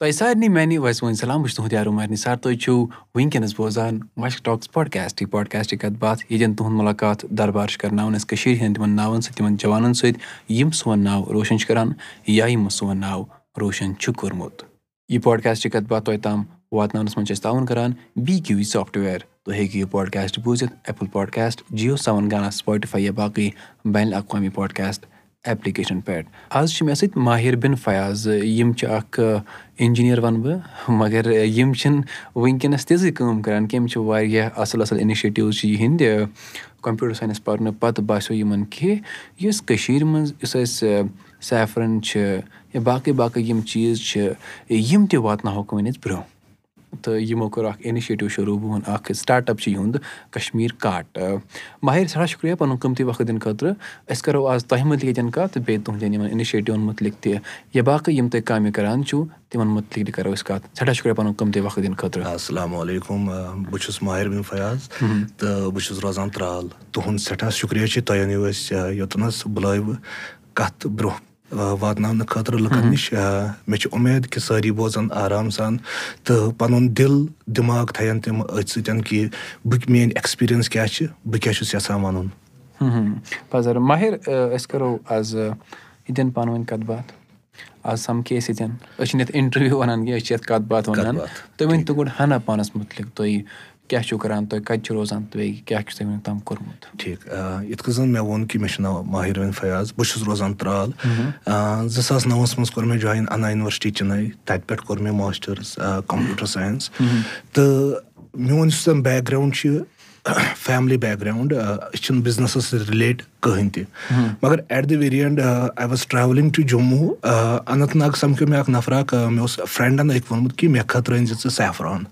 تۄہہِ سارنٕے میانہِ ویسہٕ وٲنۍ سلام بہٕ چھُس تُہُنٛد یارو مہرنہِ سر تُہۍ چھِو وٕنکیٚنس بوزان مشک ٹاکٕس پاڈکاسٹ یہِ پاڈکاسٹٕچ کتھ باتھ ییٚتٮ۪ن تُہُنٛد مُلاقات دربار چھِ کرناوان أسۍ کٔشیٖر ہٕنٛدۍ تِمن ناوَن سۭتۍ تِمن جوانن سۭتۍ یِم سون ناو روشن چھِ کران یا یِمو سون ناو روشن چھُ کوٚرمُت یہِ پاڈکاسٹٕچ کتھ باتھ تۄہہِ تام واتناونس منٛز چھِ أسۍ تعاوُن کران بی کیو وی سافٹویر تُہۍ ہیٚکِو یہِ پاڈکاسٹ بوٗزِتھ ایپٕل پاڈکاسٹ جیو سیوَن گانا سپاٹِفاے یا باقٕے بین الاقوامی پاڈکاسٹ ایپلِکیشن پؠٹھ آز چھِ مےٚ سۭتۍ ماہِر بِن فیاض یِم چھِ اکھ اِنجیٖنیر وَنہٕ بہٕ مگر یِم چھِنہٕ وٕنکیٚنَس تِژٕے کٲم کَران. کینٛہہ یِم چھِ واریاہ اَصٕل اَصٕل اِنِشیٹِوٕز چھِ یِہِنٛدۍ کَمپیوٗٹَر ساینَس پَرنہٕ پَتہٕ باسیٚو یِمَن کہِ یُس کٔشیٖرِ منٛز یُس اَسہِ سیفرَن چھِ یا باقٕے باقٕے یِم چیٖز چھِ یِم تہِ واتناوہوکھ وۄنۍ أسۍ برونٛہہ تہٕ یِمو کوٚر اَکھ اِنِشیٹِو شروٗع بہٕ وَنہٕ اَکھ سٹاٹ اَپ چھِ یِہُنٛد کَشمیٖر کاٹ. ماہِر سٮ۪ٹھاہ شُکریہ پَنُن قۭمتی وقت دِنہٕ خٲطرٕ۔ أسۍ کَرو آز تۄہہِ مُتعلِق ییٚتٮ۪ن کَتھ تہٕ بیٚیہِ تُہنٛدٮ۪ن یِمَن اِنِشیٹِوَن مُتعلِق تہِ یا باقٕے یِم تُہۍ کامہِ کَران چھُو تِمَن مُتعلِق تہِ کَرو أسۍ کَتھ۔ سٮ۪ٹھاہ شُکریہ پَنُن قۭمتی وقت دِنہٕ خٲطرٕ۔ اَسَلامُ علیکُم بہٕ چھُس ماہِر بِن فیاض تہٕ بہٕ چھُس روزان ترٛال۔ تُہُنٛد سٮ۪ٹھاہ شُکریہ چھِ تۄہہِ أنِو أسۍ یوٚتنَس بُلٲیوٕ کَتھ برونٛہہ واتناونہٕ خٲطرٕ لُکَن نِش مےٚ چھِ اُمید کہِ سٲری بوزَن آرام سان تہٕ پَنُن دِل دِماغ تھاون تِم أتھۍ سۭتۍ کہِ بہٕ میٲنۍ ایٚکٕسپیٖریَنٕس کیاہ چھِ بہٕ کیاہ چھُس یَژھان وَنُن پَزر ماہِر أسۍ کَرو آز ییٚتٮ۪ن پانہٕ ؤنۍ کَتھ باتھ آز سَمکھے أسۍ ییٚتٮ۪ن أسۍ چھِنہٕ یَتھ اِنٹَروِو وَنان کینٛہہ أسۍ چھِ یَتھ کَتھ باتھ وَنان تُہۍ ؤنۍ تو گۄڈٕ ہَنا پانَس مُتعلِق تُہۍ کیاہ چھِو کَران تُہۍ کَتہِ چھِو روزان تہٕ بیٚیہِ کیاہ چھُ تۄہہِ وٕنیُک تام کوٚرمُت؟ ٹھیٖک یِتھ کٔنۍ زَن مےٚ ووٚن کہِ مےٚ چھُ ناو ماہِر بِن فیاض بہٕ چھُس روزان ترٛال۔ زٕ ساس نَوَس منٛز کوٚر مےٚ جویِن اَنا یوٗنیورسٹی چِنَے تَتہِ پٮ۪ٹھ کوٚر مےٚ ماسٹٲرٕس کَمپیوٗٹَر ساینَس۔ تہٕ میون یُس زَن بیک گرٛاوُنٛڈ چھُ فیملی بیک گرٛاوُنٛڈ أسۍ چھِنہٕ بِزنِسَس سۭتۍ رِلیٹ کٕہٕنۍ تہِ مگر at the very end I was travelling to Jammu Anantnag سَمکھیو مےٚ اَکھ نفر اَکھ مےٚ اوس فرٛٮ۪نٛڈَن أکۍ ووٚنمُت کہِ مےٚ خٲطرٕ أنۍ زِ ژٕ سیفران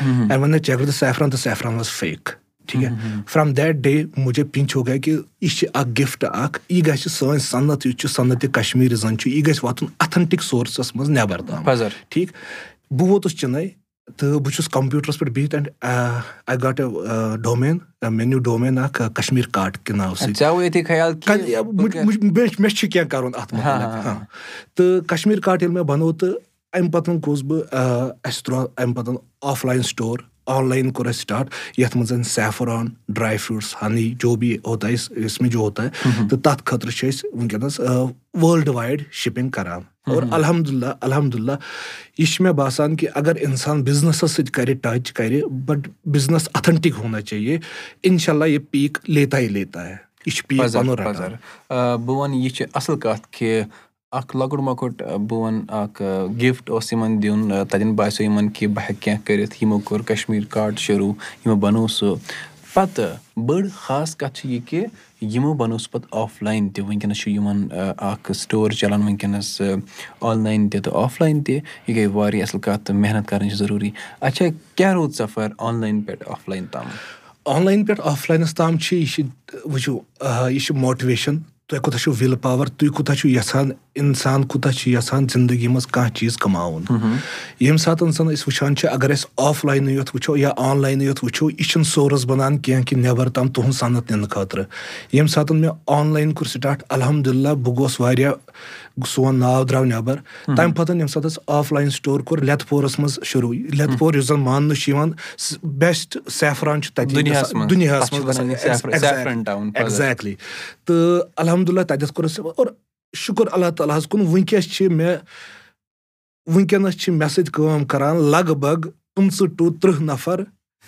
مےٚ ژےٚ اگر ژٕ سیفران تہٕ سیفران واز فیک ٹھیٖک فرٛام دیٹ ڈے مُجے پِنٛچ ہو گیا کہِ یہِ چھِ اَکھ گِفٹ اَکھ یہِ گژھِ سٲنۍ صنعت یُس چھُ صنعتِ کَشمیٖر زَن چھُ یہِ گژھِ واتُن اَتھَنٹِک سورسَس منٛز نٮ۪بر تام ٹھیٖک بہٕ ووتُس چِنَے تہٕ بہٕ چھُس کَمپیوٗٹرَس پٮ۪ٹھ بِہِتھ and I got a domain مےٚ نیوٗ ڈومین اکھ کَشمیٖر کاٹ کہِ ناوٕ سۭتۍ مےٚ چھُ کیٚنٛہہ کَرُن اَتھ منٛز تہٕ کَشمیٖر کاٹ ییٚلہِ مےٚ بَنوو تہٕ اَمہِ پَتہٕ گوٚوُس بہٕ اَسہِ ترٛوو اَمہِ پَتہٕ offline store online کوٚر اَسہِ سٹاٹ یَتھ منٛز سیفران ڈراے فرٛوٗٹٕس ہنی جو بی ہوتا یُس مےٚ جو ہوتا تہٕ تَتھ خٲطرٕ چھِ أسۍ وٕنکیٚنَس وٲلڈٕ وایڈ شِپِنٛگ کَران اور الحمدُاللہ الحمدُاللہ یہِ چھِ مےٚ باسان کہِ اگر اِنسان بِزنِسَس سۭتۍ کَرِ ٹَچ کَرِ بَٹ بِزنِس اَتھَنٹِک ہونا چاہیے اِنشاء اللہ یہِ پیٖک لیتا ہے لیتا یہِ چھُ بہٕ وَنہٕ یہِ چھِ اَصٕل کَتھ کہِ اَکھ لۄکُٹ مۄکُٹ بہٕ وَنہٕ اَکھ گِفٹ اوس یِمَن دیُن تَتٮ۪ن باسیٚو یِمَن کہِ بہٕ ہیٚکہٕ کینٛہہ کٔرِتھ یِمو کوٚر کَشمیٖر کاٹ شروٗع یِمو بَنوو سُہ۔ پَتہٕ بٔڑ خاص کَتھ چھِ یہِ کہِ یِمو بَنوو سُہ پَتہٕ آف لاین تہِ وٕنکیٚنَس چھُ یِمَن اَکھ سٹور چَلان وٕنکیٚنَس آن لاین تہِ تہٕ آف لاین تہِ یہِ گٔے واریاہ اَصٕل کَتھ تہٕ محنت کَرٕنۍ چھِ ضروٗری۔ اچھا کیاہ روٗد سَفر آن لاین پؠٹھ آف لاین تام؟ آن لاین پؠٹھ آف لاینَس تام چھِ یہِ چھِ وٕچھِو یہِ چھِ ماٹِویشَن تۄہہِ کوٗتاہ چھُو وِل پاوَر تُہۍ کوٗتاہ چھُو یَژھان اِنسان کوٗتاہ چھُ یَژھان زِندگی منٛز کانٛہہ چیٖز کَماوُن۔ ییٚمہِ ساتہٕ زَن أسۍ وٕچھان چھِ اگر أسۍ آف لاینٕے یوت وٕچھو یا آن لاینٕے یوت وٕچھو یہِ چھُنہٕ سورٕس بَنان کینٛہہ کہِ نٮ۪بر تام تُہُنٛد صنعت نِنہٕ خٲطرٕ۔ ییٚمہِ ساتہٕ مےٚ آن لاین کوٚر سٹاٹ الحمدُاللہ بہٕ گوٚوُس واریاہ سون ناو درٛاو نٮ۪بر۔ تَمہِ پَتہٕ ییٚمہِ ساتہٕ اَسہِ آف لاین سٹور کوٚر لٮ۪تھ پورَس منٛز شروٗع۔ لٮ۪تھ پور یُس زَن ماننہٕ چھُ یِوان بیسٹ سیفران چھُ تَتہِ دُنیاہَس منٛز۔ ایٚگزیکٹلی تہٕ الحمدُاللہ تَتٮ۪تھ کوٚر اَسہِ اور شُکُر اللہ تعالیٰ ہَس کُن۔ وٕنکیٚس چھِ مےٚ وٕنکیٚنَس چھِ مےٚ سۭتۍ کٲم کَران لگ بگ پٕنٛژٕ ٹُہ تٕرٛہ نَفر۔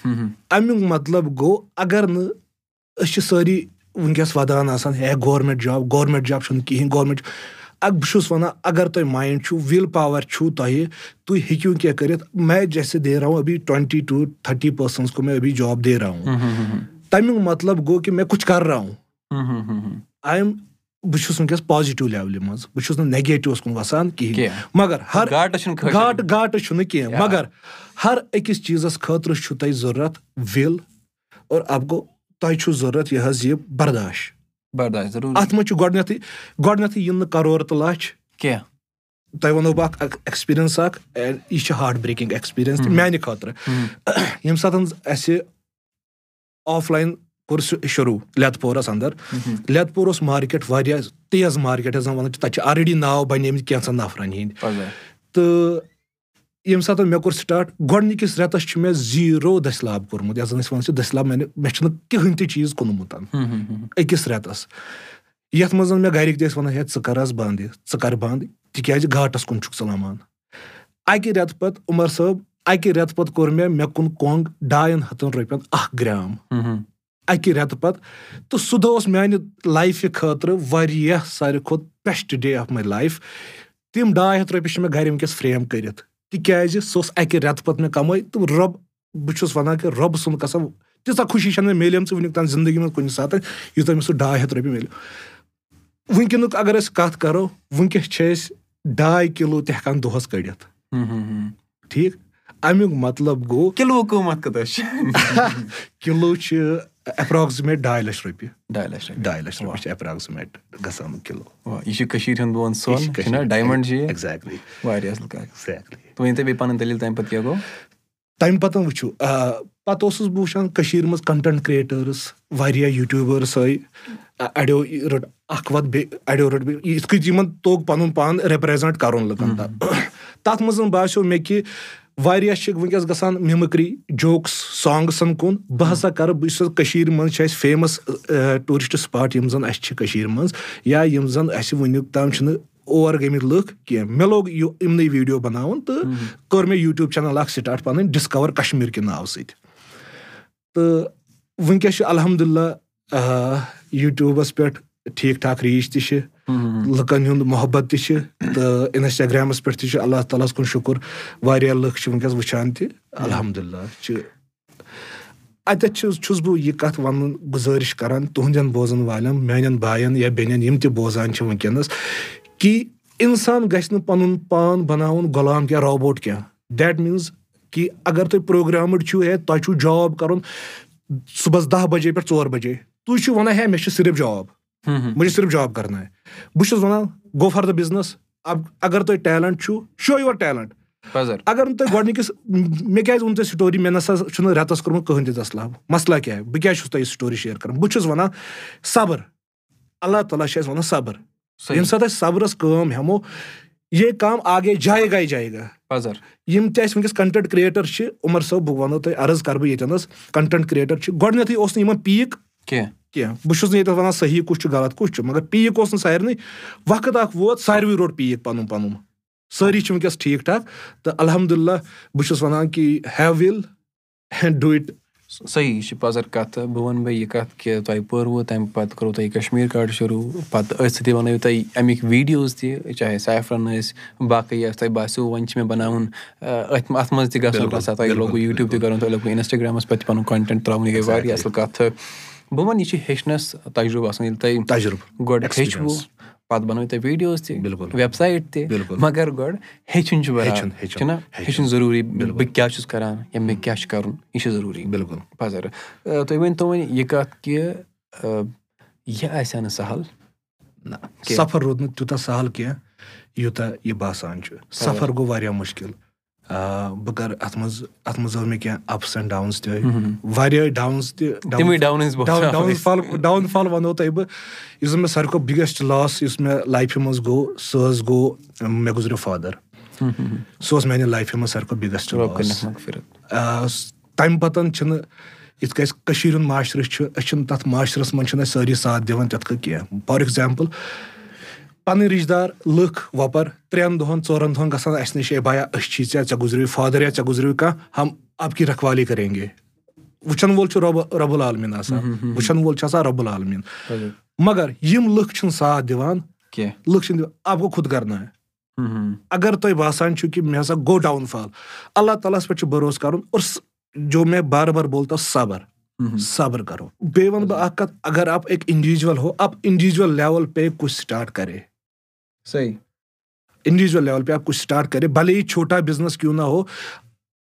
اَمیُک مطلب گوٚو اگر نہٕ أسۍ چھِ سٲری وٕنکیٚس وَدان آسان ہے گورمینٹ جاب گورمینٹ جاب چھُنہٕ کِہینۍ گورمینٹ اَکھ بہٕ چھُس وَنان اگر تۄہہِ مایِنٛڈ چھُو وِل پاوَر چھُو تۄہہِ تُہۍ ہیٚکِو کینٛہہ کٔرِتھ۔ میں جیسے دے راوُ ابھی ٹُوَنٹی ٹُو تھٔٹی پٔرسَنٛٹٕس کو مےٚ ابھی جاب دے راوُ تَمیُک مطلب گوٚو کہِ مےٚ کُچھ کَرراوُ آی ایم بہٕ چھُس وٕنکیٚس پازِٹِو لیولہِ منٛز بہٕ چھُس نہٕ نیگیٹِوَس کُن وَسان کِہینۍ مگر ہر گاٹہٕ گاٹہٕ چھُنہٕ کینٛہہ۔ مگر ہر أکِس چیٖزَس خٲطرٕ چھُو تۄہہِ ضوٚرَتھ وِل اور اَتھ گوٚو تۄہہِ چھُو ضوٚرَتھ یہِ حظ یہِ برداش اَتھ منٛز چھُ گۄڈٕنیٚتھٕے گۄڈٕنیٚتھٕے یِن نہٕ کَرور تہٕ لَچھ۔ کینٛہہ۔ تۄہہِ وَنو بہٕ اکھ ایٚکٕسپیٖرینٕس اکھ یہِ چھِ ہاٹ برٛیکِنٛگ ایٚکٕسپیٖرینٕس تہِ میانہِ خٲطرٕ۔ ییٚمہِ ساتہٕ اَسہِ آف لاین کوٚر سُہ شروٗع لٮ۪تھ پورَس اَندَر. لٮ۪تھ پوٗر اوس مارکیٹ واریاہ تیز مارکیٹ یَتھ زَن وَنان چھِ تَتہِ چھِ آلریڈی ناو بَنیمٕتۍ کینٛژھن نَفرَن ہِنٛدۍ. تہٕ ییٚمہِ ساتہٕ مےٚ کوٚر سٹاٹ گۄڈنِکِس رٮ۪تَس چھُ مےٚ زیٖرو دٔسلاب کوٚرمُت. یَتھ زَن أسۍ وَنان چھِ دٔسلاب میانہِ مےٚ چھُنہٕ کٕہٕنۍ تہِ چیٖز کُنمُت أکِس رٮ۪تَس. یَتھ منٛز مےٚ گرِکۍ تہِ ٲسۍ وَنان ہے ژٕ کر حظ بنٛد یہِ ژٕ کر بنٛد تِکیازِ گاٹَس کُن چھُکھ ژٕ لَمان اَکہِ رٮ۪تہٕ پَتہٕ عمر صٲب اَکہِ رٮ۪تہٕ پَتہٕ کوٚر مےٚ مےٚ کُن کۄنٛگ ڈاین ہَتَن رۄپین اکھ گرام اَکہِ رٮ۪تہٕ پَتہٕ تہٕ سُہ دۄہ اوس میانہِ لایفہِ خٲطرٕ واریاہ ساروی کھۄتہٕ best day of my life تِم ڈاے ہَتھ رۄپیہِ چھِ مےٚ گرِ وٕنکیٚس فریم کٔرِتھ تِکیازِ سُہ اوس اَکہِ رٮ۪تہٕ پَتہٕ مےٚ کَمٲے تہٕ رۄب بہٕ چھُس وَنان کہِ رۄبہٕ سُنٛد قسم تیٖژاہ خوشی چھَنہٕ مےٚ مِلیمژٕ وٕنیُک تام زندگی منٛز کُنہِ ساتہٕ یوٗتاہ مےٚ سُہ ڈاے ہَتھ رۄپیہِ مِلیو وٕنکیٚنُک اگر أسۍ کَتھ کَرو وٕنکیٚس چھِ أسۍ ڈاے کِلوٗ تہِ ہٮ۪کان دۄہَس کٔڑِتھ. ٹھیٖک؟ اَمیُک مطلب گوٚو کِلوٗ قۭمَتھ کوٗتاہ چھُ؟ کِلوٗ چھِ ایپراکزِمیٹ ڈاے لَچھ رۄپیہِ ڈاے لَچھ ڈاے لَچھ رۄپیہِ چھِ ایپراکزِمیٹ گژھان کِلوٗ یہِ چھُ کٔشیٖر ہُنٛد بہٕ ڈایمنٛڈ چھُ یہِ ایٚگزیکٹلی واریاہ اَصٕل کَتھ ایٚگزیکٹلی تُہۍ ؤنۍ تو بیٚیہِ پَنٕنۍ دٔلیٖل تَمہِ پَتہٕ کیاہ گوٚو تَمہِ پَتہٕ وٕچھِو پَتہٕ اوسُس بہٕ وٕچھان کٔشیٖر منٛز کَنٹینٹ کِرٛیٹٲرٕس واریاہ یوٗٹیوٗبٲرٕس آے اَڑیو رٔٹ اکھ وَتھ بیٚیہِ اَڑیو رٔٹ بیٚیہِ یِتھ کٔنۍ یِمن توٚگ پَنُن پان رِپریزنٹ کَرُن لُکن تَتھ منٛز باسیٚو مےٚ کہِ واریاہ چھِ وٕنکیٚس گژھان مِمِکری جوکٕس سانگسن کُن. بہٕ ہسا کرٕ بہٕ چھُس کٔشیٖر منٛز چھِ اَسہِ فیمَس ٹوٗرِسٹ سُپاٹ یِم زَن اَسہِ چھِ کٔشیٖر منٛز یا یِم زَن اَسہِ وٕنیُک تام چھِنہٕ اور گٔمٕتۍ لُکھ کینٛہہ۔ مےٚ لوگ یِمنٕے ویٖڈیو بَناوُن تہٕ کٔر مےٚ یوٗٹیوٗب چَنَل اکھ سٹاٹ پَنٕنۍ ڈِسکَور کَشمیٖر کہِ ناوٕ سۭتۍ۔ تہٕ وٕنکیٚس چھُ الحمدُاللہ یوٗٹیوٗبَس پٮ۪ٹھ ٹھیٖک ٹھاک ریٖچ تہِ چھِ لُکَن ہُنٛد محبت تہِ چھِ تہٕ اِنسٹاگرامَس پٮ۪ٹھ تہِ چھُ اللہ تعالیٰ ہَس کُن شُکُر واریاہ لُکھ چھِ وٕنکیٚس وٕچھان تہِ الحمدُاللہ چھِ اَتٮ۪تھ چھُس بہٕ یہِ کَتھ وَنُن گُزٲرِش کران تُہنٛدٮ۪ن بوزن والٮ۪ن میانٮ۪ن بایَن یا بیٚنٮ۪ن یِم تہِ بوزان چھِ وٕنکیٚنَس کہِ اِنسان گژھِ نہٕ پَنُن پان بَناوُن غۄلام کینٛہہ روبوٹ کینٛہہ دیٹ میٖنٕز کہِ اگر تُہۍ پروگرامٕڈ چھُو ہے تۄہہِ چھُو جاب کَرُن صُبحس دہ بَجے پٮ۪ٹھ ژور بَجے تُہۍ چھِو وَنان ہے مےٚ چھُ صرف جاب چھُ صرف جاب کَرناے بہٕ چھُس وَنان گو فار دَ بِزنس اگر تۄہہِ ٹیلنٹ چھُو شو یور ٹیلنٹ اگر نہٕ تۄہہِ گۄڈنِکِس مےٚ کیازِ ووٚن تۄہہِ سٹوری مےٚ نسا چھُنہٕ رٮ۪تَس کوٚرمُت کٕہٕنۍ تہِ دَسلاب مَسلا کیاہ بہٕ کیازِ چھُس تۄہہِ یہِ سٹوری شِیر کَران بہٕ چھُس وَنان صبر اللہ تعالیٰ چھِ اَسہِ وَنان صبر ییٚمہِ ساتہٕ أسۍ صبرس کٲم ہٮ۪مو یے کام آگے جایہِ گے جایہِ گا یِم تہِ اَسہِ وٕنکیٚس کَنٹینٹ کِرٛیٹر چھِ عمر صٲب بہٕ وَنو تۄہہِ عرض کَرٕ بہٕ ییٚتٮ۪نَس کَنٹینٹ کِرٛیٹر چھِ گۄڈٕنیتھٕے اوس نہٕ یِمن پیٖک کینٛہہ کینٛہہ بہٕ چھُس نہٕ ییٚتٮ۪تھ وَنان صحیح کُس چھُ غلط کُس چھُ مَگر پیٖک اوس نہٕ سارنٕے وقت اکھ ووت ساروٕے روٚٹ پیٖک پَنُن پَنُن سٲری چھِ وٕنکیٚس ٹھیٖک ٹھاک تہٕ الحمدُاللہ بہٕ چھُس وَنان کہِ ہیو وِل ڈوٗ اِٹ صحیح یہِ چھِ پَزر کَتھ بہٕ وَنہٕ بیٚیہِ یہِ کَتھ کہِ تۄہہِ پوٚروٕ تَمہِ پَتہٕ کوٚروٕ تۄہہِ کَشمیٖر کاڈ شروٗع پَتہٕ أتھۍ سۭتی وَنٲیِو تۄہہِ اَمِکۍ ویٖڈیوز تہِ چاہے سیفرَن ٲسۍ باقٕے یۄس تۄہہِ باسیٚو وۄنۍ چھِ مےٚ بَناوُن أتھۍ اَتھ منٛز تہِ گژھُن باسان تۄہہِ لوگوٗ یوٗٹیوٗب تہِ کَرُن تۄہہِ لوگوٗ اِنسٹاگرٛامَس پٮ۪ٹھ تہِ پَنُن کَنٹینٹ ترٛاوُن یہِ گٔے واریاہ اَصٕل کَتھ بہٕ وَنہٕ یہِ چھِ ہیٚچھنَس تَجرُبہٕ آسان ییٚلہِ تۄہہِ تَجرُبہٕ گۄڈٕ ہیٚچھوٕ پَتہٕ بَنٲیِو تۄہہِ ویٖڈیوز تہِ بِلکُل ویب سایٹ تہِ مَگر گۄڈٕ ہیٚچھُن چھُ چھُنہ ہیٚچھُن ضروٗری بہٕ کیاہ چھُس کران یا مےٚ کیاہ چھُ کَرُن یہِ چھُ ضروٗری بِلکُل پَزر تُہۍ ؤنۍ تو وۄنۍ یہِ کَتھ کہِ یہِ آسہِ ہا نہٕ سَہل نہ سَفر روٗد نہٕ تیوٗتاہ سَہل کیٚنٛہہ یوٗتاہ یہِ باسان چھُ سَفر گوٚو واریاہ مُشکِل بہٕ کَرٕ اَتھ منٛز اَتھ منٛز ٲسۍ مےٚ کیٚنٛہہ اَپٕس اینٛڈ ڈاوُنٕز تہِ۔ واریاہ ڈاوُنٕز تہِ ڈاوُن فال ڈاوُن فال وَنو تۄہہِ بہٕ۔ یُس زَن مےٚ ساروی کھۄتہٕ بِگیسٹ لاس یُس مےٚ لایفہِ منٛز گوٚو سُہ حظ گوٚو مےٚ گُزریو فادر سُہ اوس میانہِ لایفہِ منٛز ساروی کھۄتہٕ بِگیسٹ تَمہِ پَتہٕ چھِنہٕ یِتھ کٔنۍ اَسہِ کٔشیٖر ہُنٛد معاشرٕ چھُ أسۍ چھِنہٕ تَتھ معاشرَس منٛز چھِنہٕ اَسہِ سٲری ساتھ دِوان تِتھ کٔنۍ کیٚنٛہہ۔ فار ایٚگزامپٕل پَنٕنۍ رِشتہٕ دار لُکھ وۄپَر ترٛٮ۪ن دۄہَن ژورَن دۄہَن گژھان اَسہِ نِش ہے بایا أسۍ چھی ژےٚ ژےٚ گُزریو فادر یا ژےٚ گُزریو کانٛہہ ہم اَب کی رکھوالی کَریں گے وٕچھَن وول چھُ رۄب رۄب العالمیٖن آسان وٕچھَن وول چھُ آسان رۄب العالمیٖن مگر یِم لُکھ چھِنہٕ ساتھ دِوان کینٛہہ لُکھ چھِنہٕ دِوان اَب گوٚو خُد کَرناے اگر تۄہہِ باسان چھُو کہِ مےٚ ہسا گوٚو ڈاوُن فال اللہ تعالیٰ ہَس پٮ۪ٹھ چھُ بروسہٕ کَرُن اور جو مےٚ بار بار بولتا صبر صبر کَرو بیٚیہِ وَنہٕ بہٕ اکھ کَتھ اگر اَپ اَکہِ اِنڈِجوَل ہو اَپ اِنڈِجوَل لیوَل پے کُس سٹاٹ کَرے صحیح اِنڈِجوَل لیوَل پے آپ کُس سٹاٹ کَرے بَلے یہِ چھوٹا بِزنِس کیوں نہ ہو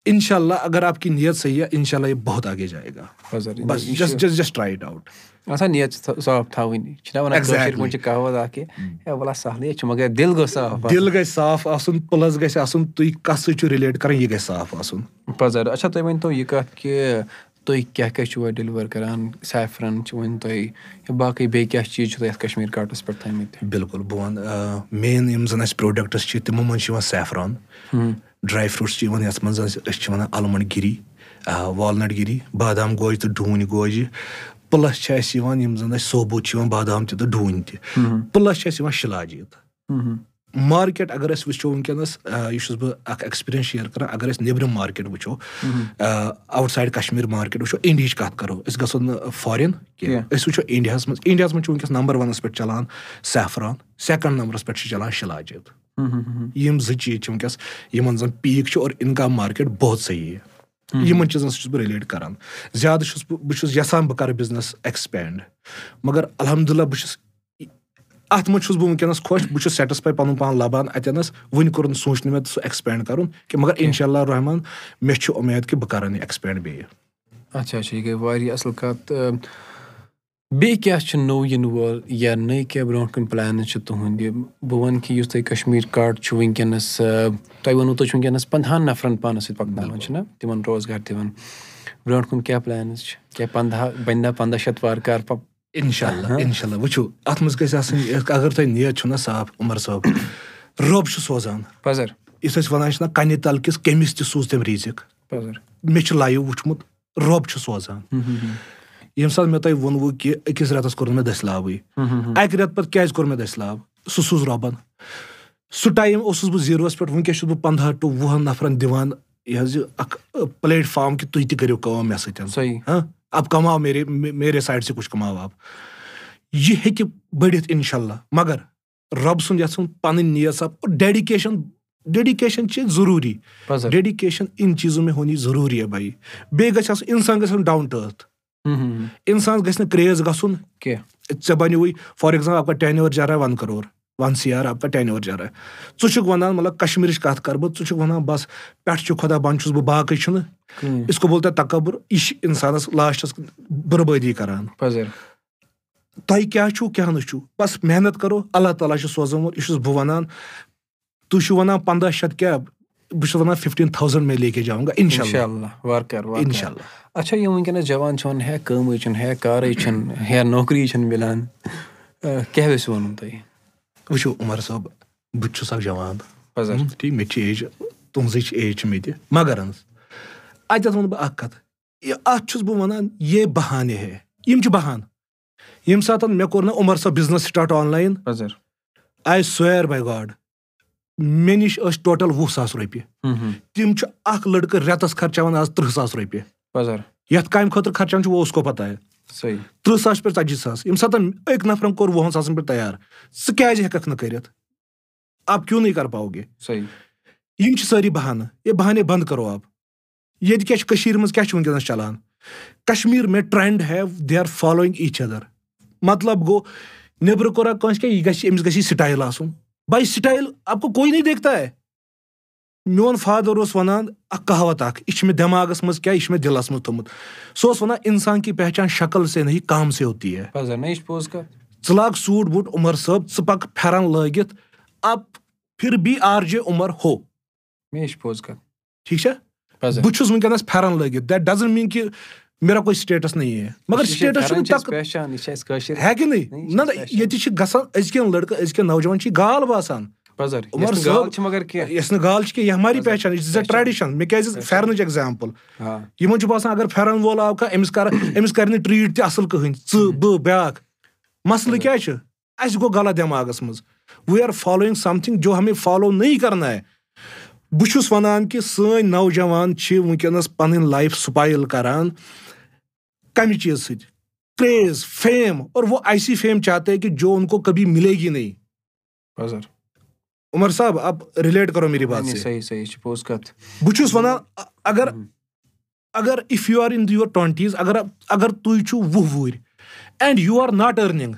اِنشاء اللہ اگر آپ کی نیت صحیح اِنشاء اللہ یہِ بہت آسان نیت صاف تھاوٕنۍ وَنان چھِ کہاوت اکھ کہِ سہلٕے چھُ مگر دِل گوٚژھ صاف دِل گژھِ صاف آسُن پٕلس گژھِ آسُن تُہۍ کَتھ سۭتۍ چھِو رِلیٹ کَران یہِ گژھِ صاف آسُن پَزر اچھا تُہۍ ؤنۍ تو یہِ کَتھ کہِ تُہۍ کیٛاہ کیٛاہ چھُو ڈیلِور کران؟ سیفرن چھُ وۄنۍ تۄہہِ یا باقٕے بیٚیہِ کیٛاہ چیٖز چھُو تۄہہِ یَتھ کشمیٖر کاٹَس پٮ۪ٹھ تھٲیمٕتۍ؟ بِلکُل بہٕ وَنہٕ مین یِم زَن اَسہِ پرٛوڈَکٹٕس چھِ تِمو منٛز چھِ یِوان سیفران ڈرٛاے فرٛوٗٹٕس چھِ یِوان یَتھ منٛز أسۍ چھِ وَنان اَلمنٛڈ گِری والنٹ گِری بادام گوجہِ تہٕ ڈوٗنۍ گوجہِ. پٕلَس چھِ اَسہِ یِوان یِم زَن اَسہِ صوبوٗت چھِ یِوان بادام تہِ تہٕ ڈوٗنۍ تہِ. پٕلَس چھِ اَسہِ یِوان شِلاجیٖت مارکیٹ اگر أسۍ وٕچھو وٕنکیٚنَس یہِ چھُس بہٕ اَکھ ایٚکٕسپیٖریَنٕس شِیر کَران اگر أسۍ نیٚبرِم مارکیٹ وٕچھو آوُٹ سایڈ کَشمیٖر مارکیٹ وٕچھو اِنڈیہِچ کَتھ کَرو أسۍ گژھو نہٕ فارِن کینٛہہ أسۍ وٕچھو اِنڈیاہَس منٛز اِنڈیاہَس منٛز چھُ وٕنکیٚس نمبر وَنَس پٮ۪ٹھ چَلان سیفران سیٚکَنٛڈ نمبرَس پٮ۪ٹھ چھِ چَلان شِلاجیٖت یِم زٕ چیٖز چھِ وٕنکیٚس یِمَن زَن پیٖک چھُ اور اِنکَم مارکیٹ بہت صحیح یِمَن چیٖزَن سۭتۍ چھُس بہٕ رِلیٹ کَران زیادٕ چھُس بہٕ بہٕ چھُس یَژھان بہٕ کَرٕ بِزنِس ایٚکٕسپینٛڈ مگر الحمدُاللہ بہٕ چھُس اَتھ منٛز چھُس بہٕ وٕنکیٚنَس خۄش بہٕ چھُس سیٹٕسفاے پَنُن پان لَبان اَتؠنَس وٕنہِ کوٚر نہٕ سوٗنٛچ نہٕ مےٚ سُہ ایٚکٕسپینٛڈ کَرُن کینٛہہ مگر اِنشاء اللہ رحمان مےٚ چھُ اُمید کہِ بہٕ کَرَن یہِ ایٚکٕسپینٛڈ بیٚیہِ۔ اچھا اچھا یہِ گٔے واریاہ اَصٕل کَتھ۔ بیٚیہِ کیاہ چھُ نوٚو یِنہٕ وول یا نٔے کیاہ برونٛٹھ کُن پٕلینٕز چھِ تُہُنٛدِ؟ بہٕ وَنہٕ کہِ یُس تۄہہِ کَشمیٖر کاٹ چھُ وٕنکیٚنَس تۄہہِ ووٚنوُ تُہۍ چھُو وٕنکیٚنَس پنٛدہَن نَفرَن پانَس سۭتۍ پَکناوان چھِنہ تِمَن روزگار دِوان۔ برونٛٹھ کُن کیاہ پٕلینٕز چھِ؟ کیٛاہ پنٛداہ بَنہِ نہ پنٛداہ شَتھ وارٕ کارٕ اِنشاء اللہ اِنشاء اللہ وٕچھِو اَتھ منٛز گژھِ آسٕنۍ اگر تۄہہِ نیت چھُو نہ صاف عُمر صٲب رۄب چھُ سوزان پَزر یُس أسۍ وَنان چھِنہ کَنہِ تَل کِس کٔمِس تہِ سوٗز تٔمۍ ریٖزِک مےٚ چھُ لایِو وٕچھمُت رۄب چھُ سوزان ییٚمہِ ساتہٕ مےٚ تۄہہِ ووٚنوُ کہِ أکِس رٮ۪تَس کوٚر مےٚ دٔسلابٕے اَکہِ رٮ۪تہٕ پَتہٕ کیازِ کوٚر مےٚ دٔسلاب سُہ سوٗز رۄبَن سُہ ٹایم اوسُس بہٕ زیٖروَس پٮ۪ٹھ وٕنکیٚس چھُس بہٕ پنٛداہ ٹُو وُہَن نَفرَن دِوان یہِ حظ یہِ اَکھ پٕلیٹ فارم کہِ تُہۍ تہِ کٔرِو کٲم مےٚ سۭتۍ اَب کَماو میرے میرے سایڈ سے کُچھ کَماو اَب یہِ ہیٚکہِ بٔڑِتھ اِنشاء اللہ مگر رۄبہٕ سُنٛد یَژھُن پَنٕنۍ نیت صاحب اور ڈیڈِکیشَن ڈیڈِکیشَن چھِ ضروٗری ڈیڈِکیشَن اِن چیٖزو مےٚ ہونی ضروٗری ہے بھایی بیٚیہِ گژھِ آسُن اِنسان گژھِ آسُن ڈاوُن ٹُو أرٕتھ اِنسانَس گژھِ نہٕ کرٛیز گژھُن کینٛہہ ژےٚ بَنیوٕے فار ایٚگزامپٕل آپ کا ٹین اوٚور جا رہا ہے one crore one C R آپ کا ٹین اوٚور جا رہا ہے ژٕ چھُکھ وَنان مطلب کَشمیٖرٕچ کَتھ کَرٕ بہٕ ژٕ چھُکھ وَنان بَس پٮ۪ٹھٕ چھُ خۄدا بنٛد چھُس بہٕ باقٕے چھُنہٕ اِس تَکبُر یہِ چھِ اِنسانَس لاسٹَس بُربٲدی کَران تۄہہِ کیٛاہ چھُو کیٛاہ نہٕ چھُو بَس محنت کَرو اللہ تعالیٰ چھُ سوزومُت یہِ چھُس بہٕ وَنان تُہۍ چھِو وَنان پنٛداہ شیٚتھ کیٛاہ بہٕ چھُس وَنان فِفٹیٖن تھاوزَنٛڈ مےٚ لے کے جاوُن گا اِنشاء اللہ اِنشاء اللہ اچھا یِم وٕنکیٚنَس جوان چھِ وَنان ہے کٲمٕے چھُنہٕ ہے کارٕے چھُنہٕ ہے نوکری چھَنہٕ مِلان کیاہ ویٚژھِ وَنُن تۄہہِ وٕچھِو عُمر صٲب بہٕ تہِ چھُس اکھ جوان۔ ٹھیٖک مےٚ تہِ چھِ ایج تُہنٛزٕچ ایج چھِ مےٚ تہِ مگر اَتٮ۪تھ وَنہٕ بہٕ اکھ کَتھ اَتھ چھُس بہٕ وَنان یے بہانہِ ہے یِم چھِ بہان۔ ییٚمہِ ساتہٕ مےٚ کوٚر نہٕ عُمر صٲب business start online I swear by God مےٚ نِش ٲسۍ ٹوٹل وُہ ساس رۄپیہِ۔ تِم چھِ اکھ لٔڑکہٕ رٮ۪تس خرچاوان آز تٕرٛہ ساس رۄپیہِ۔ یَتھ کامہِ خٲطرٕ خرچاوان چھُ اوس کو پتہ تٕرٛہ ساس پٮ۪ٹھ ژَتجی ساس ییٚمہِ ساتہٕ أکۍ نفرَن کوٚر وُہَن ساسَن پٮ۪ٹھ تَیار ژٕ کیازِ ہٮ۪کَکھ نہٕ کٔرِتھ اَب کیوں نٕے کَر پاوگے یِم چھِ سٲری بہانہٕ ہے بہانے بنٛد کَرو اب ییٚتہِ کیاہ چھِ کٔشیٖر منٛز کیاہ چھُ وٕنکیٚنَس چلان کشمیٖر مےٚ trend have they are following each other مطلب گوٚو نیٚبرٕ کوٚرا کٲنٛسہِ کینٛہہ یہِ گژھِ أمِس گژھِ یہِ سِٹایِل آسُن باے سِٹایِل اَپ کو کوی نہٕ دیکھتا ہے میون فادر اوس وَنان اکھ کہاوت اکھ یہِ چھِ مےٚ دٮ۪ماغس منٛز کیاہ یہِ چھُ مےٚ دِلس منٛز تھوٚمُت سُہ اوس وَنان اِنسان کی پہچان شکل سے نہ کام سے ہوتی ہے۔ ژٕ لاگ سوٗٹ بوٗٹ عُمر صٲب ژٕ پَکھ پھیرن لٲگِتھ اَپ پھر بی آر جے عُمر ہو۔ ٹھیٖک چھا بہٕ چھُس وٕنکیٚنس پھیرن لٲگِتھ۔ دیٹ ڈزنٹ میٖن کہِ میرا کوی سِٹیٹس نہ مگر سِٹیٹس ہیٚکہِ نہٕ نہ نہ ییٚتہِ چھِ گژھان أزکٮ۪ن لٔڑکہٕ أزکٮ۪ن نوجوان چھِ گال باسان یۄس نہٕ گال چھِ کینٛہہ. یہِ ہماری پہچان یہِ چھِ اےٚ ٹریڈِشن مےٚ کیازِ پھیرنٕچ ایٚگزامپٕل یِمن چھُ باسان اگر پھیرن وول آو کانٛہہ أمِس کر أمِس کرِ نہٕ ٹریٖٹ تہِ اَصٕل کٕہٕنۍ. ژٕ بہٕ بیاکھ۔ مسلہٕ کیاہ چھُ؟ اَسہِ گوٚو غلط دٮ۪ماغس منٛز۔ وی آر فالویِنٛگ سمتھِنٛگ جو ہمے فالو نٔے کرنا ہے۔ بہٕ چھُس وَنان کہِ سٲنۍ نوجوان چھِ وٕنکیٚنس پنٕنۍ لایف سُپایِل کران کَمہِ چیٖزٕ سۭتۍ؟ کرٛیز فیم اور وہ ایسی فیم چاہتے کہ جو ان کو کبھی مِلے گی نہٕ عُمر صٲب اب رِلیٹ کرو میری بات بہٕ چھُس وَنان اگر اگر if you are in your twenties اگر اگر تُہۍ چھُو وُہ وُہٕرۍ and you are not earning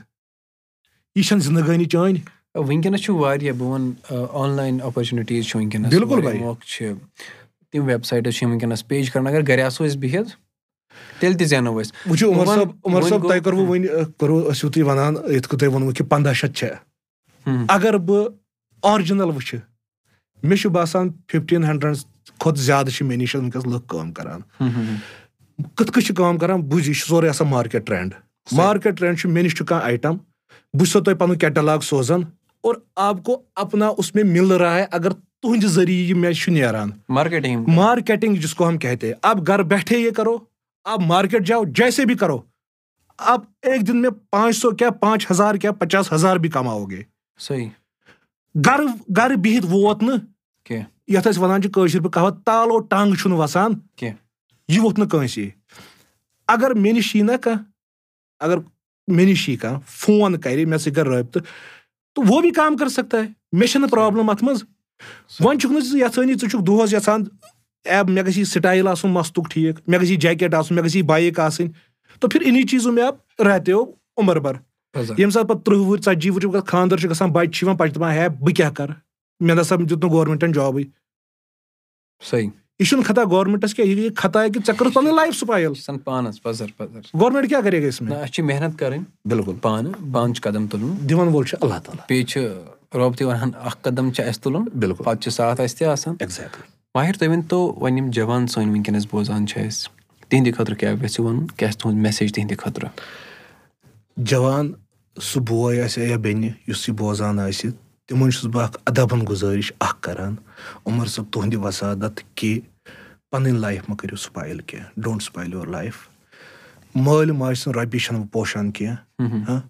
یہِ چھنہٕ زندگٲنی چٲنۍ وٕنکیٚنس چھُ واریاہ بہٕ وَنہٕ آن لاین اپرچُنِٹیٖز چھِ وٕنکیٚنس بِلکُل چھِ تِم ویب سایٹٕز چھِ وٕنکیٚنس پیج کران اگر گرِ آسو أسۍ بِہِتھ تیٚلہِ تہِ زینو أسۍ وٕچھِو عُمر صٲب عُمر صٲب تۄہہِ کوٚروٕ وۄنۍ کوٚروٕ ٲسِو تُہۍ وَنان یِتھ کٔنۍ تۄہہِ ووٚنوُ کہِ پنٛداہ شیٚتھ چھےٚ اگر بہٕ آرجِنل وٕچھِ مےٚ چھُ باسان فِفٹیٖن ہنڈرنڈ کھۄتہٕ زیادٕ چھِ مےٚ نِش وٕنکیٚس لُکھ کٲم کران کِتھ کٔنۍ چھِ کٲم کران بوٗزِ یہِ چھُ سورُے آسان مارکیٹ ٹرینڈ مارکیٹ ٹرینڈ چھُ مےٚ نِش چھُ کانٛہہ آیٹم بہٕ چھُسو تۄہہِ پَنُن کیٹَلاگ سوزان اور آپ کو اپنا اس میں مل رہا ہے اگر تُہنٛدِ ذٔریعہٕ یہِ مےٚ چھُ نیران मार्केटिंग मार्केटिंग जिसको हम कहते हैं आप घर बैठे ये करो आप मार्केट जाओ जैसे भी करो आप एक दिन में पाँच सौ क्या पाँच हजार क्या पचास हजार भी कमाओगे صحیح گرٕ گرٕ بِہِتھ ووت نہٕ۔ کینٛہہ یَتھ أسۍ وَنان چھِ کٲشِر پٲٹھۍ کہاوت تالو ٹنٛگ چھُنہٕ وَسان۔ کینٛہہ یہِ ووٚتھ نہٕ کٲنٛسے اگر مےٚ نِش یی نہ کانٛہہ اگر مےٚ نِش یی کانٛہہ فون کَرِ مےٚ سۭتۍ کَرِ رٲبطہٕ تہٕ وہ بھی کام کر سکتا ہے۔ مےٚ چھَنہٕ پرٛابلِم اَتھ منٛز۔ وۄنۍ چھُکھ نہٕ ژٕ یَژھٲنی ژٕ چھُکھ دۄہَس یَژھان ایب مےٚ گژھِ یہِ سِٹایِل آسُن مستُک ٹھیٖک۔ مےٚ گژھِ یہِ جیکیٹ آسُن مےٚ گژھِ یہِ بایِک آسٕنۍ۔ تو پھر اِنہی چیٖزو مےٚ آپ رہتے ہو عُمر بھر ییٚمہِ ساتہٕ پَتہٕ تٕرٛہ وُہٕرۍ ژَتجی وُہٕرۍ چھِ خانٛدر چھُ گژھان بَچہِ چھِ یِوان پَتہٕ چھِ دَپان ہے بہٕ کیاہ کَرٕ مےٚ نسا دیُت نہٕ گورمینٹَن جابٕے صحیح یہِ چھُنہٕ خطا گورمینٹَس کینٛہہ یہِ خطا کہِ ژےٚ کٔرٕتھ پَنٕنۍ لایف سُپایِل پانَس پَزر پَزر گورمینٹ کیاہ کرے مےٚ اَسہِ چھِ محنت کَرٕنۍ بِلکُل پانہٕ پانہٕ چھُ قدم تُلُن دِوان وول چھُ اللہ تعالیٰ بیٚیہِ چھِ رۄب تہِ وَنان اکھ قدم چھُ اَسہِ تُلُن بِلکُل پَتہٕ چھُ ساتھ اَسہِ تہِ آسان ماہِر تُہۍ ؤنۍ تو وۄنۍ یِم جوان سٲنۍ وٕنکیٚنَس بوزان چھِ أسۍ تِہنٛدِ خٲطرٕ کیاہ گژھِ وَنُن کیاہ چھِ تُہُنٛد میسیج تِہنٛدِ خٲطرٕ جوان سُہ بوے آسہِ یا بیٚنہِ یُس یہِ بوزان آسہِ تِمن چھُس بہٕ اکھ اَدبن گُزٲرِش اکھ کران عمر صٲب تُہنٛدِ وسادت کہِ پنٕنۍ لایف مہ کٔرِو سُپایِل کینٛہہ ڈونٛٹ سُپایِل یور لایف مٲلۍ ماجہِ سٕنٛز رۄپیہِ چھنہٕ بہٕ پوشان کینٛہہ ہاں؟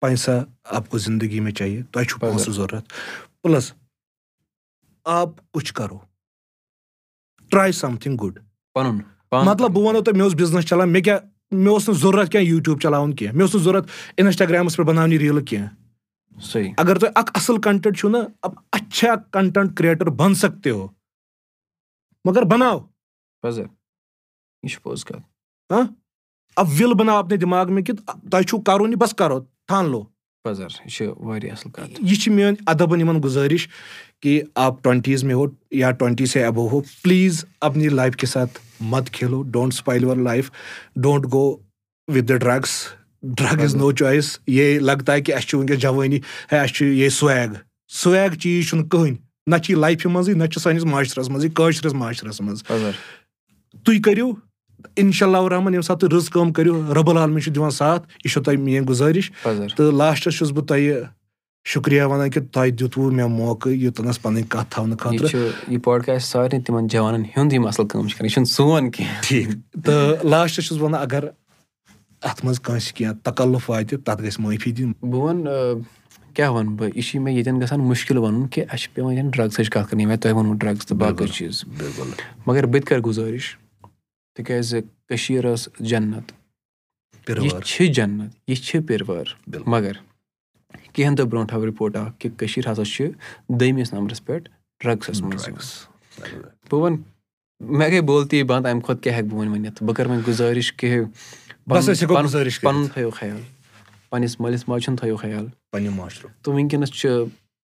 پایسا آپ کو زندگی میں چاہیے تۄہہِ چھُو پونٛسہٕ ضوٚرتھ پٕلس آپ کُچھ کرو۔ ٹراے سمتھِنٛگ گُڈ پَنُن مطلب بہٕ وَنو تۄہہِ مےٚ اوس بِزنس چلان مےٚ کیاہ مےٚ اوس نہٕ ضوٚرتھ کینٛہہ یوٗٹیوٗب چلاوُن کینٛہہ مےٚ اوس نہٕ ضوٚرتھ اِنسٹاگرامَس پٮ۪ٹھ بَناونہِ ریٖلہٕ کینٛہہ۔ صحیح۔ اگر تۄہہِ اکھ اَصٕل کَنٹینٹ چھُو نہ اچھا کنٹینٹ کریٹر بن سکتے ہو۔ مگر بناو۔ یہِ چھُ پوٚز کَتھ۔ بناو اپنے دِماغ مےٚ کہِ تۄہہِ چھُو کَرُن یہِ بس کرو تھان لو پَزر یہِ چھِ واریاہ اَصٕل کَتھ۔ یہِ چھِ میٲنۍ اَدبن یِمن گُزٲرِش کہِ آپ ٹُوینٹیٖز میں ہو یا ٹُوینٹی سے ابو ہو پلیٖز اپنی لایف کے ساتھ مت کھیلو۔ Don't spoil your life don't go with the drugs drug is no choice یہ لگتا ہے کہِ اَسہِ چھُ وٕنکیٚس جوٲنی ہے اَسہِ چھُ یہِ سُویگ۔ سُویگ چیٖز چھُنہٕ کٕہٕنۍ نہ چھِ یہِ لایفہِ منٛزٕے نہ چھُ سٲنِس معاشرس منٛزٕے کٲشرِس معاشرس منٛز۔ تُہۍ کٔرِو اِنشاء اللہ رحمان ییٚمہِ ساتہٕ تُہۍ رٕژ کٲم کٔرِو رۄبُل عالمیٖن چھُ دِوان ساتھ یہِ چھو تۄہہِ میٲنۍ گُزٲرِش تہٕ لاسٹَس چھُس بہٕ تۄہہِ شُکرِیا وَنان کہِ تۄہہِ دیُتوُ مےٚ موقعہٕ یوٚتنَس پَنٕنۍ کَتھ تھاونہٕ خٲطرٕ چھُ یہِ پاڈکاسٹ سارنٕے تِمن جوانن ہُنٛد یِم اَصٕل کٲم چھِ کران یہِ چھُنہٕ سون کینٛہہ ٹھیٖک تہٕ لاسٹَس چھُس بہٕ وَنان اگر اَتھ منٛز کٲنٛسہِ کینٛہہ تکلُف واتہِ تَتھ گژھِ معٲفی دِنۍ بہٕ وَنہٕ کیاہ وَنہٕ بہٕ یہِ چھِ مےٚ ییٚتٮ۪ن گژھان مُشکِل وَنُن کہِ اَسہِ چھِ پیٚوان ییٚتٮ۪ن ڈرٛگسٕچ کَتھ کَرٕنۍ مےٚ تۄہہِ ووٚنوُ ڈرٛگٕس تہٕ باقٕے چیٖز بِلکُل مگر بہٕ تہِ کَرٕ گُزٲرِش تِکیازِ کٔشیٖر ٲس جنت۔ یہِ چھِ جنت یہِ چھِ پِروٲر. مگر کینٛہہ دۄہ برونٛٹھ آو رِپوٹ اکھ کہِ کٔشیٖر ہسا چھِ دٔیمِس نمبرَس پٮ۪ٹھ ڈرٛگسَس منٛز. بہٕ وَنہٕ مےٚ گٔے بولتی بنٛد اَمہِ کھۄتہٕ کیاہ ہٮ۪کہٕ بہٕ وۄنۍ ؤنِتھ؟ بہٕ کَرٕ وۄنۍ گُزٲرِش کہِ پَنُن تھٲیِو خیال۔ پنٛنِس مٲلِس ماجہِ ہُنٛد تھٲیِو خیال۔ پنٛنہِ معاشرُک تہٕ وٕنکیٚنَس چھُ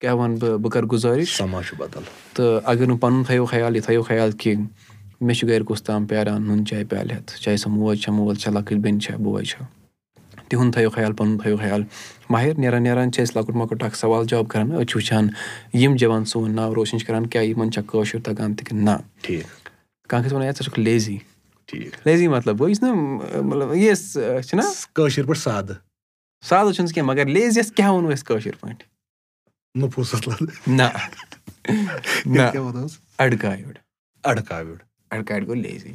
کیاہ وَنہٕ بہٕ؟ بہٕ کَرٕ گُزٲرِش۔ سَماج چھُ بدل۔ تہٕ اگر نہٕ پَنُن تھٲیِو خیال یہِ تھٲیِو خیال کہِ مےٚ چھُ گَرِ کُس تام پیاران نُن چاے پیالہٕ ہٮ۪تھ چاہے سۄ موج چھےٚ مول چھےٚ لۄکٕٹۍ بیٚنہِ چھےٚ بوے چھےٚ تِہُنٛد تھٲیِو خیال پَنُن تھٲیِو خیال۔ ماہِر نیران نیران چھِ أسۍ لۄکُٹ مۄکُٹ اکھ سوال جواب کران أسۍ چھِ وٕچھان یِم جوان سون ناو روشَن چھِ کران کیاہ یِمن چھا کٲشُر تَگان تہِ کِنہٕ نہ۔ ٹھیٖک۔ کانٛہہ گژھِ وَنان ہے ژٕ چھُکھ لیزی؟ ٹھیٖک۔ لیزی مطلب گوٚو یُس نہٕ مطلب یہِ چھُنہ کٲشِر پٲٹھۍ سادٕ۔ سادٕ چھُنہٕ کینٛہہ مگر لیزیَس کیاہ وَنو أسۍ کٲشِر پٲٹھۍ؟ نہ اَڑکاوِ گوٚو لیزی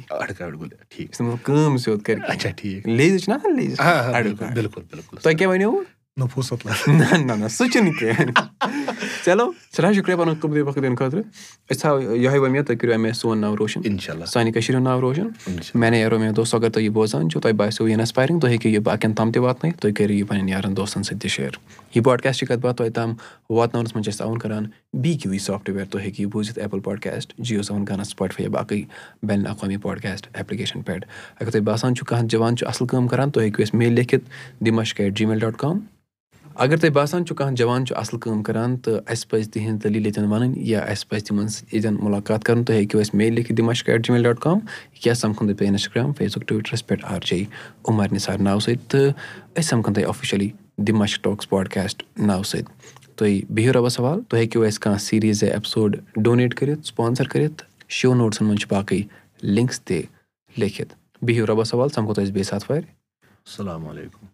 ٹھیٖک مطلب کٲم سیوٚد کَرِ اچھا ٹھیٖک لیزی چھُنہ آسان لیزی اَڑکاوِ بِلکُل بِلکُل تۄہہِ کیاہ وَنیو نفوٗسَت نہ نہ نہ سُہ چھُنہٕ کینٛہہ چلو سٮ۪ٹھاہ شُکریہ پَنُن قبدی وقت دِنہٕ خٲطرٕ أسۍ تھاوو یِہوے مےٚ تُہۍ کٔرِو اَمہِ سون ناو روشَن اِنشاء اللہ سانہِ کٔشیٖرِ ہُنٛد ناو روشَن میانے یارو مےٚ دوس اگر تُہۍ یہِ بوزان چھُو تۄہہِ باسیو یہِ اِنَسپایرِنٛگ تُہۍ ہیٚکِو یہِ باقٕیَن تام تہِ واتنٲیِتھ تُہۍ کٔرِو یہِ پنٕنٮ۪ن یارَن دوستَن سۭتۍ تہِ شِیر یہِ باڈکاسٹ چھِ کَتھ باتھ تۄہہِ تام واتناونَس منٛز چھِ أسۍ تعاوُن کَران بی کیوٗ وی سافٹوِیَر تُہۍ ہیٚکِو یہِ بوٗزِتھ ایپٕل پاڈکاسٹ جِیو سیوَن گانا سٕپاٹفاے یا باقٕے بین الاقوامی پاڈکاسٹ ایپلِکیشَن پٮ۪ٹھ اگر تۄہہِ باسان چھُو کانٛہہ جوان چھُ اَصٕل کٲم کَران تُہۍ ہیٚکِو اَسہِ میل لیکھِتھ دِمَش at Gmail dot com اگر تۄہہِ باسان چھُو کانٛہہ جوان چھُ اَصٕل کٲم کَران تہٕ اَسہِ پَزِ تِہِنٛز دٔلیٖل ییٚتٮ۪ن وَنٕنۍ یا اَسہِ پَزِ تِمَن سۭتۍ ییٚتٮ۪ن مُلاقات کَرُن تُہۍ ہیٚکِو اَسہِ میل لیکھِتھ دِمَش at Gmail dot com یا سَمکھُن تُہۍ پیٚیہِ اِنَسٹاگرٛام فیس بُک ٹُوِٹرَس پٮ۪ٹھ آر جے عُمر نِثار ناوٕ سۭتۍ تہٕ أسۍ سَمکھَن تۄہہِ آفِشلی دِمَش ٹاکٕس پاڈکاسٹ ناوٕ سۭتۍ۔ تُہۍ بِہِو رۄبَس حوال۔ تُہۍ ہیٚکِو اَسہِ کانٛہہ سیٖریٖز یا ایپِسوڈ ڈونیٹ کٔرِتھ سپانسَر کٔرِتھ۔ شو نوٹسَن منٛز چھِ باقٕے لِنکٕس تہِ لیکھِتھ۔ بِہِو رۄبَس حوال سَمکھو تۄہہِ أسۍ بیٚیہِ ساتہٕ وارِ۔ السلام علیکُم